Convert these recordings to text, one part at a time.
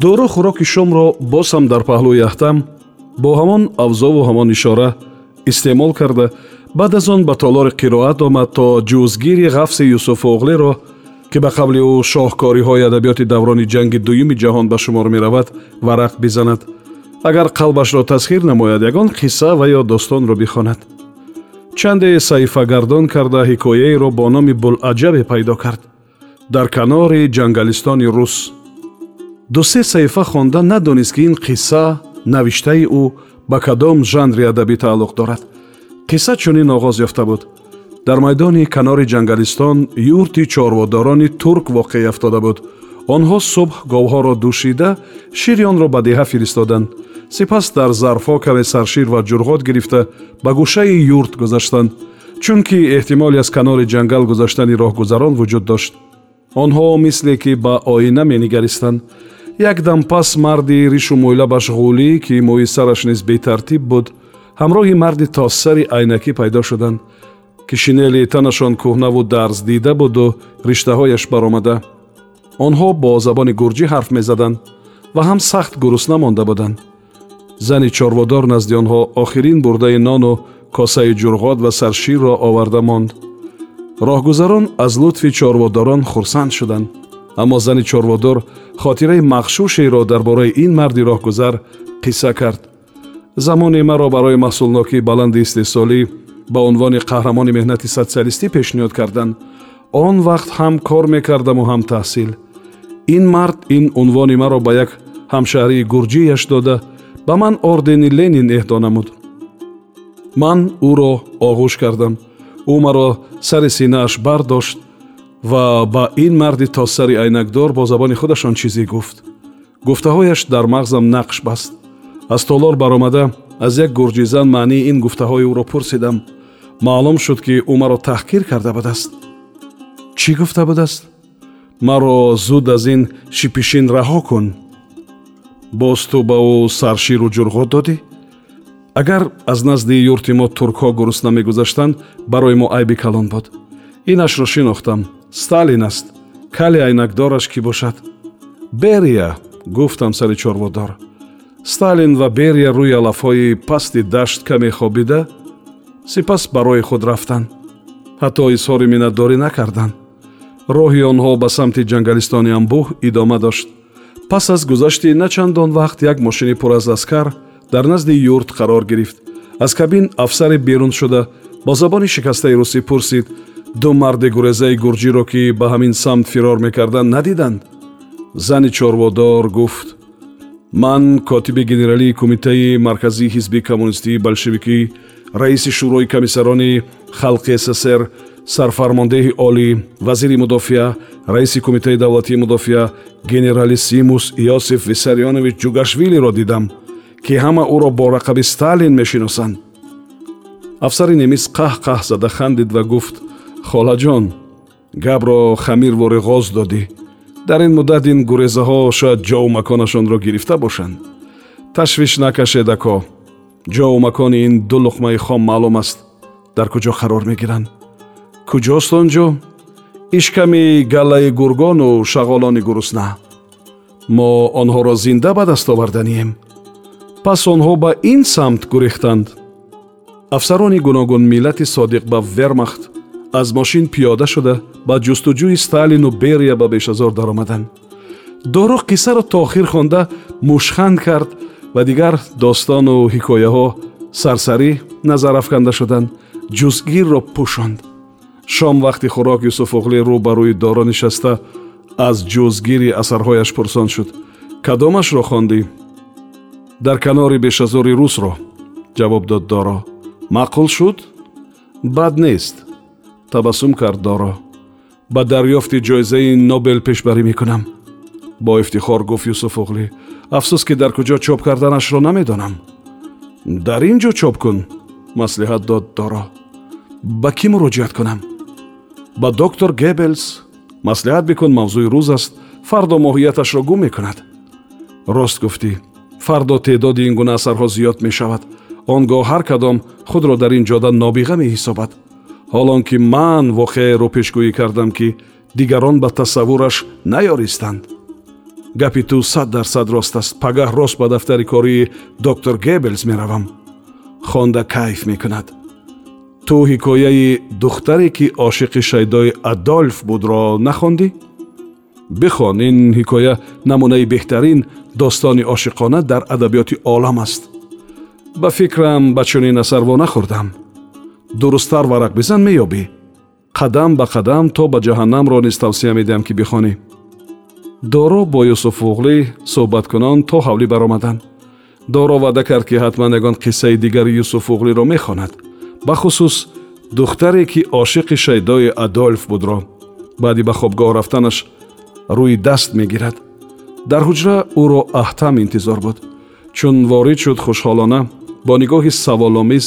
дору хӯроки шомро боз ҳам дар паҳлӯи яхтам бо ҳамон авзову ҳамон ишора истеъмол карда баъд аз он ба толори қироат омад то ҷузгири ғафси юсуфоғлеро ки ба қабли ӯ шоҳкориҳои адабиёти даврони ҷанги дуюми ҷаҳон ба шумор меравад варақ бизанад. Агар қалбашро тасхир намояд ягон қисса ва ё достонро бихонад. Чанде саҳифагардон карда ҳикояеро бо номи булаҷабе пайдо кард. Дар канори ҷангалистони рус дусе саҳифа хонда надонист ки ин қисса навиштаи ӯ ба кадом жанри адабӣ тааллуқ дорад. Қисса чунин оғоз ёфта буд. Дар майдони канори ҷангалистон юрти чорводорони турк воқеъ афтода буд. Онҳо субҳ говҳоро душида шири онро ба деҳа фиристоданд сипас дар зарфҳо каме саршир ва ҷурғот гирифта ба гӯшаи юрт гузаштанд чунки эҳтимоле аз канори ҷангал гузаштани роҳгузарон вуҷуд дошт. Онҳо мисле ки ба оина менигаристанд якдам пас марди ришу мӯйлабаш ғулӣ ки мӯи сараш низ бетартиб буд ҳамроҳи марди тоссари айнакӣ пайдо шуданд ки шинели танашон кӯҳнаву дарздида буду риштаҳояш баромада. Онҳо бо забони гурҷӣ ҳарф мезаданд ва ҳам сахт гурусна монда буданд. Зани чорводор назди онҳо охирин бурдаи нону косаи ҷурғот ва сарширро оварда монд. Роҳгузарон аз лутфи чорводорон хурсанд шуданд аммо зани чорводор хотираи махшушеро дар бораи ин марди роҳгузар қисса кард. Замоне маро барои маҳсулнокии баланди истеҳсолӣ ба унвони қаҳрамони меҳнати социалистӣ пешниҳод карданд он вақт ҳам кор мекардаму ҳам таҳсил. Ин мард ин унвони маро ба як ҳамшаҳрии гурҷияш дода ба ман ордени ленин эҳдо намуд. Ман ӯро оғӯш кардам. Ӯ маро сари синааш бардошт ва ба ин марди тоссари айнакдор бо забони худашон чизе гуфт. гуфтаҳояш дар мағзам нақш баст. аз толор баромада аз як гурҷизан маънии ин гуфтаҳои ӯро пурсидам. маълум шуд ки ӯ маро таҳқир карда будааст. чӣ гуфта будааст? маро зуд аз ин шипишин раҳо кун. боз ту ба ӯ сарширу ҷурғот додӣ? агар аз назди юрти мо туркҳо гурусна мегузаштанд барои мо айби калон буд. инашро шинохтам сталин аст. Кали айнакдораш кӣ бошад? Берия гуфтам сари чорводор. Сталин ва берия рӯи алафҳои пасти дашт каме хобида сипас барои худ рафтанд ҳатто изҳори миннатдорӣ накарданд. Роҳи онҳо ба самти ҷангалистони амбӯҳ идома дошт. Пас аз гузашти начандон вақт як мошини пур аз аскар дар назди юрт қарор гирифт. Аз кабин афсаре берун шуда бо забони шикастаи русӣ пурсид ду марди гурезаи гурҷиро ки ба ҳамин самт фирор мекарданд надиданд. Зани чорводор гуфт ман котиби генералии кумитаи марказии ҳизби коммунистии большевикӣ раиси шӯрои комиссарони халқи ссср сарфармондеҳи олӣ вазири мудофиа раиси кумитаи давлатии мудофиа генералиссимус иосиф виссарионович ҷугашвилиро дидам ки ҳама ӯро бо рақаби сталин мешиносанд афсари немис қаҳ-қаҳ зада хандид ва гуфт холаҷон гапро хамирву реғоз додӣ. Дар ин муддат ин гурезаҳо шояд ҷову маконашонро гирифта бошанд. Ташвиш накашед ако. Ҷову макони ин ду луқмаи хом маълум аст. Дар куҷо қарор мегиранд? Куҷост он ҷо? Ишками галлаи гургону шағолони гурусна. Мо онҳоро зинда ба даст оварданием пас онҳо ба ин самт гурехтанд. Афсарони гуногун миллати содиқ ба вермахт аз мошин пиёда шуда ба ҷустуҷӯи сталину берия ба бешазор даромаданд доро қиссаро то охир хонда мушханд кард ва дигар достону ҳикояҳо сарсарӣ назарафканда шуданд ҷузгирро пӯшонд. Шом вақти хӯрок юсуфоғлӣ рӯ ба рӯи доро нишаста аз ҷузгири асарҳояш пурсон шуд. Кадомашро хондӣ? Дар канори бешазори русро ҷавоб дод доро. Маъқул шуд? Бад нест табассум кард доро ба дарёфти ҷоизаи нобел пешбарӣ мекунам бо ифтихор гуфт юсуфоғлӣ афсӯс ки дар куҷо чоп карданашро намедонам дар ин ҷо чоп кун маслиҳат дод доро ба кӣ муроҷиат кунам ба доктор гебелс маслиҳат бикун мавзӯи рӯз аст фардо моҳияташро гум мекунад рост гуфтӣ фардо теъдоди ин гуна асарҳо зиёд мешавад он гоҳ ҳар кадом худро дар ин ҷода нобиға меҳисобад ҳолон ки ман воқеаеро пешгӯӣ кардам ки дигарон ба тасаввураш наёристанд. Гапи ту сад дарсад рост аст. Пагаҳ рост ба дафтари кории доктор гебелс меравам. Хонда кайф мекунад. Ту ҳикояи духтаре ки ошиқи шайдои адольф будро нахондӣ? Бихон ин ҳикоя намунаи беҳтарин достони ошиқона дар адабиёти олам аст. Ба фикрам ба чунин асар вонахӯрдам дурусттар варақ бизан меёбӣ? Қадам ба қадам то ба ҷаҳаннамро низ тавсия медиҳам ки бихонӣ. Доро бо юсуфуғлӣ суҳбаткунон то ҳавлӣ баромаданд доро ваъда кард ки ҳатман ягон қиссаи дигари юсуфуғлиро мехонад. Бахусус духтаре ки ошиқи шайдои адольф будро. Баъди ба хобгоҳ рафтанаш рӯи даст мегирад. Дар ҳуҷра ӯро аҳтам интизор буд. Чун ворид шуд хушҳолона бо нигоҳи саволомиз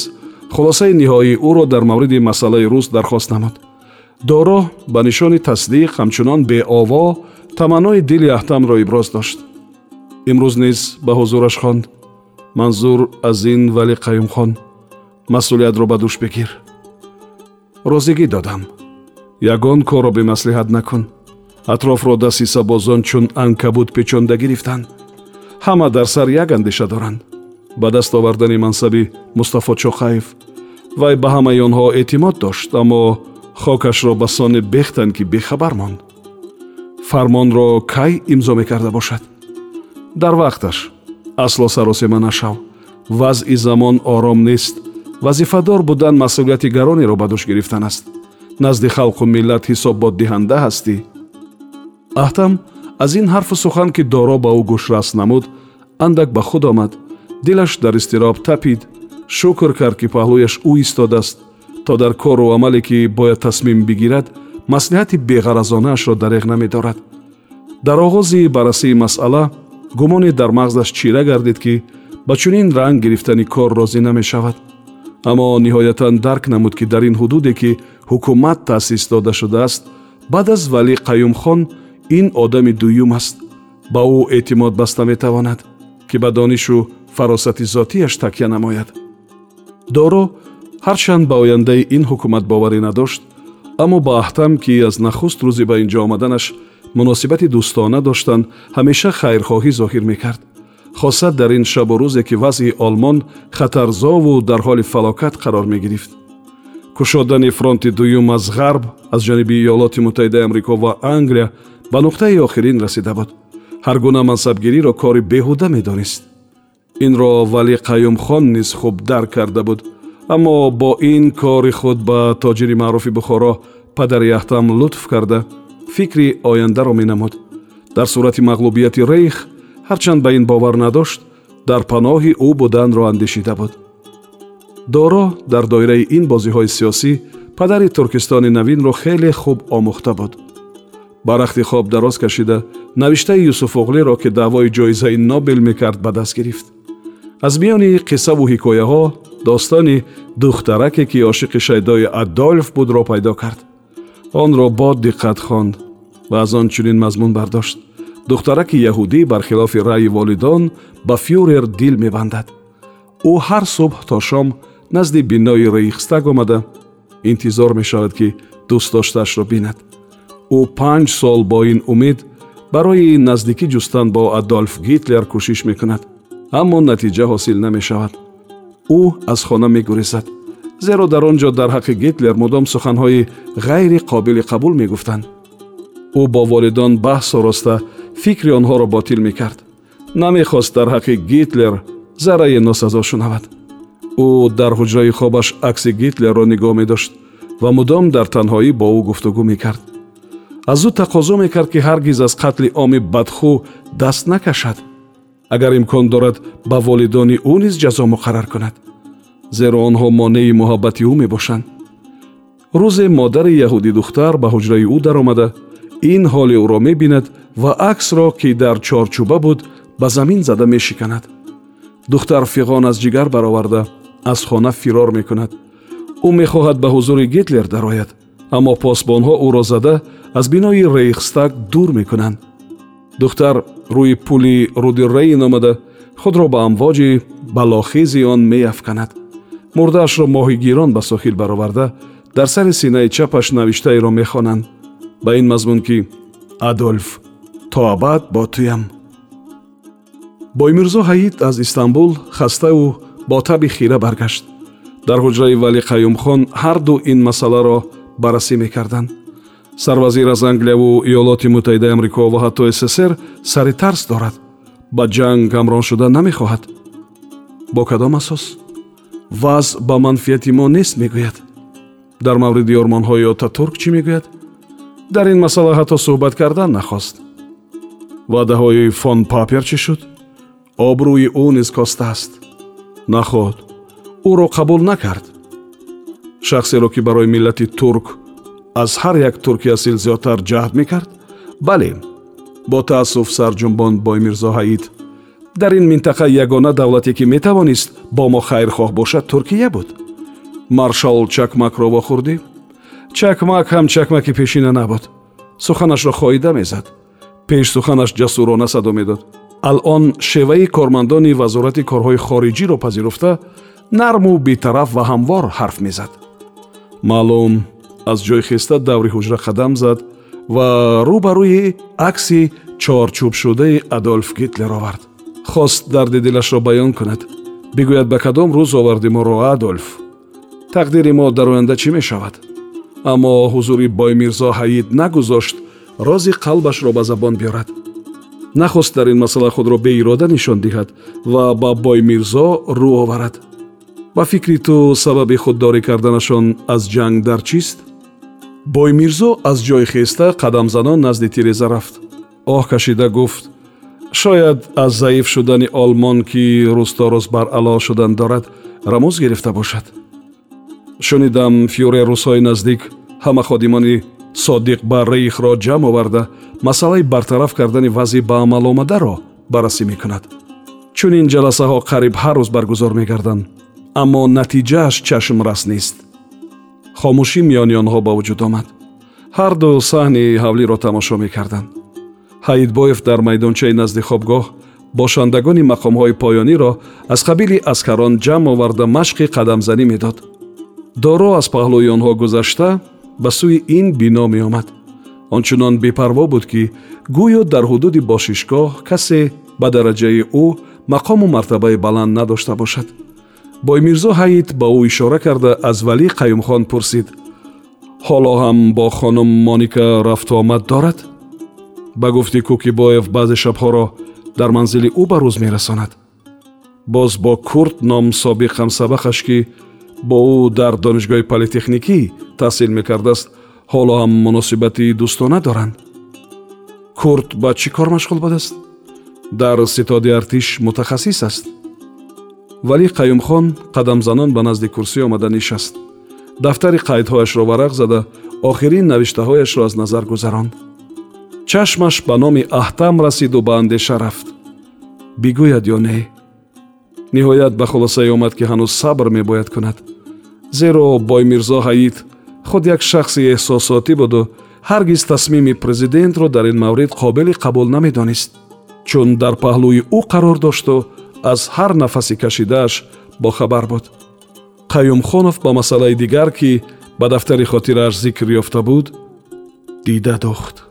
хулосаи ниҳоии ӯро дар мавриди масъалаи рӯз дархост намуд. Доро ба нишони тасдиқ ҳамчунон беово таманнои дили аҳтамро иброз дошт. Имрӯз низ ба ҳузураш хонд. Манзур аз ин вали қаюмхон масъулиятро ба дӯш бигир. Розигӣ додам. Ягон корро бемаслиҳат накун. Атрофро дасти сабозон чун анкабут печонда гирифтанд ҳама дар сар як андеша доранд ба даст овардани мансаби мустафо чоқаев вай ба ҳамаи онҳо эътимод дошт аммо хокашро ба сони бехтанд ки бехабар монд. Фармонро кай имзо мекарда бошад? Дар вақташ асло саросема нашав. Вазъи замон ором нест. Вазифадор будан масъулияти гаронеро ба дӯш гирифтан аст. Назди халқу миллат ҳисобботдиҳанда ҳастӣ. Аҳтам аз ин ҳарфу сухан ки доро ба ӯ гӯшрас намуд андак ба худ омад дилаш дар изтироб тапид шукр кард ки паҳлӯяш ӯ истодааст то дар кору амале ки бояд тасмим бигирад маслиҳати беғаразонаашро дареғ намедорад. Дар оғози баррасии масъала гумоне дар мағзаш чира гардид ки ба чунин ранг гирифтани кор розӣ намешавад. Аммо ниҳоятан дарк намуд ки дар ин ҳудуде ки ҳукумат таъсис дода шудааст баъд аз валӣ қаюмхон ин одами дуюм аст. Ба ӯ эътимод баста метавонад ки ба донишу фаросати зотияш такя намояд. Доро ҳарчанд ба ояндаи ин ҳукумат боварӣ надошт аммо ба аҳтам ки аз нахуст рӯзи ба ин ҷо омаданаш муносибати дӯстона доштанд ҳамеша хайрхоҳӣ зоҳир мекард. Хосат дар ин шабу рӯзе ки вазъи олмон хатарзову дар ҳоли фалокат қарор мегирифт. Кушодани фронти дуюм аз ғарб аз ҷониби иёлоти муттаҳидаи амрико ва англия ба нуқтаи охирин расида буд. Ҳар гуна мансабгириро кори беҳуда медонист инро вали қаюмхон низ хуб дарк карда буд аммо бо ин кори худ ба тоҷири маъруфи бухоро падари аҳтам лутф карда фикри ояндаро менамуд дар сурати мағлубияти рейх ҳарчанд ба ин бовар надошт дар паноҳи ӯ буданро андешида буд доро дар доираи ин бозиҳои сиёсӣ падари туркистони навинро хеле хуб омӯхта буд ба рахти хоб дароз кашида навиштаи юсуфоғлиро ки даъвои ҷоизаи нобел мекард ба даст гирифт аз миёни қиссаву ҳикояҳо достони духтараке ки ошиқи шайдои адольф будро пайдо кард онро бо диққат хонд ва аз он чунин мазмун бардошт. Духтараки яҳудӣ бархилофи раъи волидон ба фюрер дил мебандад. Ӯ ҳар субҳ то шом назди бинои рейхстаг омада. Интизор мешавад ки дӯстдоштаашро бинад. Ӯ панҷ сол бо ин умед барои наздикӣ ҷустан бо адольф гитлер кӯшиш мекунад аммо натиҷа ҳосил намешавад. Ӯ аз хона мегурезад зеро дар он ҷо дар ҳаққи гитлер мудом суханҳои ғайри қобили қабул мегуфтанд. Ӯ бо волидон баҳс ороста фикри онҳоро ботил мекард. Намехост дар ҳаққи гитлер заррае носазо шунавад. Ӯ дар ҳуҷраи хобаш акси гитлерро нигоҳ медошт ва мудом дар танҳоӣ бо ӯ гуфтугӯ мекард. Аз ӯ тақозо мекард ки ҳаргиз аз қатли оми бадхӯ даст накашад агар имкон дорад ба волидони ӯ низ ҷазо муқаррар кунад. Зеро онҳо монеи муҳаббати ӯ мебошанд. Рӯзе модари яҳудӣ духтар ба ҳуҷраи ӯ даромада ин ҳоли ӯро мебинад ва аксро ки дар чорчӯба буд ба замин зада мешиканад. Духтар фиғон аз ҷигар бароварда аз хона фирор мекунад. Ӯ мехоҳад ба ҳузури гитлер дарояд аммо посбонҳо ӯро зада аз бинои рейхстаг дур мекунанд. Духтар рӯи пули рудиррейн омада худро ба амвоҷи балохези он меафканад. Мурдаашро моҳигирон ба сохил бароварда дар сари синаи чапаш навиштаеро мехонанд. Ба ин мазмун ки адольф то абад бо туям боймирзо ҳаид аз истанбул хаставу бо таби хира баргашт. Дар ҳуҷраи вали қаюмхон ҳар ду ин масъаларо баррасӣ мекарданд сарвазир аз англияву иёлоти муттаҳидаи амрико ва ҳатто ссср сари тарс дорад. Ба ҷанг ҳамроҳ шуда намехоҳад. Бо кадом асос? Ваз ба манфиати мо нест мегӯяд. Дар мавриди ормонҳои отатурк чӣ мегӯяд? Дар ин масъала ҳатто суҳбат кардан нахост. Ваъдаҳои фон папер чӣ шуд? Обрӯи ӯ низ костааст нахоҳд ӯро қабул накард. Шахсеро ки барои миллати турк аз ҳар як турки асил зиёдтар ҷаҳд мекард? Бале бо таассуф сарҷунбон боймирзо ҳаид дар ин минтақа ягона давлате ки метавонист бо мо хайрхоҳ бошад туркия буд? Маршал чакмакро вохӯрдӣ чакмак ҳам чакмаки пешина набуд. Суханашро хоида мезад. Пеш суханаш ҷасурона садо медод. Алон шеваи кормандони вазорати корҳои хориҷиро пазируфта нарму бетараф ва ҳамвор ҳарф мезад. Маълум аз ҷой хеста даври ҳуҷра қадам зад ва рӯ ба рӯи акси чорчӯбшудаи адольф гитлер овард. Хост дарди дилашро баён кунад. Бигӯяд ба кадом рӯз оварди моро адольф. Тақдири мо дар оянда чӣ мешавад? Аммо ҳузури боймирзо ҳаид нагузошт рози қалбашро ба забон биёрад. Нахост дар ин масъала худро беирода нишон диҳад ва ба боймирзо рӯ оварад. Ба фикри ту сабаби худдорӣ карданашон аз ҷанг дар чист боймирзо аз ҷой хеста қадамзанон назди тиреза рафт. Оҳ кашида гуфт шояд аз заиф шудани олмон ки рӯсторӯз бар ало шудан дорад рамӯз гирифта бошад шунидам фюрер рӯзҳои наздик ҳама ходимони содиқ ба рейхро ҷамъ оварда масъалаи бартараф кардани вазъи ба амаломадаро баррасӣ мекунад. Чунин ҷаласаҳо қариб ҳар рӯз баргузор мегарданд аммо натиҷааш чашмрас нест хомӯшӣ миёни онҳо ба вуҷуд омад. Ҳар ду саҳни ҳавлиро тамошо мекарданд. Ҳаидбоев дар майдончаи назди хобгоҳ бошандагони мақомҳои поёниро аз қабили аскарон ҷамъ оварда машқи қадамзанӣ медод. Доро аз паҳлӯи онҳо гузашта ба сӯи ин бино меомад. Ончунон бепарво буд ки гӯё дар ҳудуди бошишгоҳ касе ба дараҷаи ӯ мақому мартабаи баланд надошта бошад боймирзо ҳаид ба ӯ ишора карда аз валӣ қаюмхон пурсид ҳоло ҳам бо хонум моника рафтуомад дорад ба гуфти кӯкибоев баъзе шабҳоро дар манзили ӯ ба рӯз мерасонад боз бо курт ном собиқ ҳамсабақаш ки бо ӯ дар донишгоҳи политехникӣ таҳсил мекардааст ҳоло ҳам муносибати дӯстона доранд курт ба чӣ кор машғул будааст дар ситоди артиш мутахассис аст валӣ қаюмхон қадамзанон ба назди курсӣ омада нишаст. Дафтари қайдҳояшро варақ зада охирин навиштаҳояшро аз назар гузаронд чашмаш ба номи аҳтам расиду ба андеша рафт. Бигӯяд ё не? Ниҳоят ба хулосае омад ки ҳанӯз сабр мебояд кунад. Зеро боймирзо ҳаид худ як шахси эҳсосотӣ буду ҳаргиз тасмими президентро дар ин маврид қобили қабул намедонист. Чун дар паҳлӯи ӯ қарор дошту аз ҳар нафаси кашидааш бохабар буд қаюмхонов ба масъалаи дигар ки ба дафтари хотирааш зикр ёфта буд дида дохт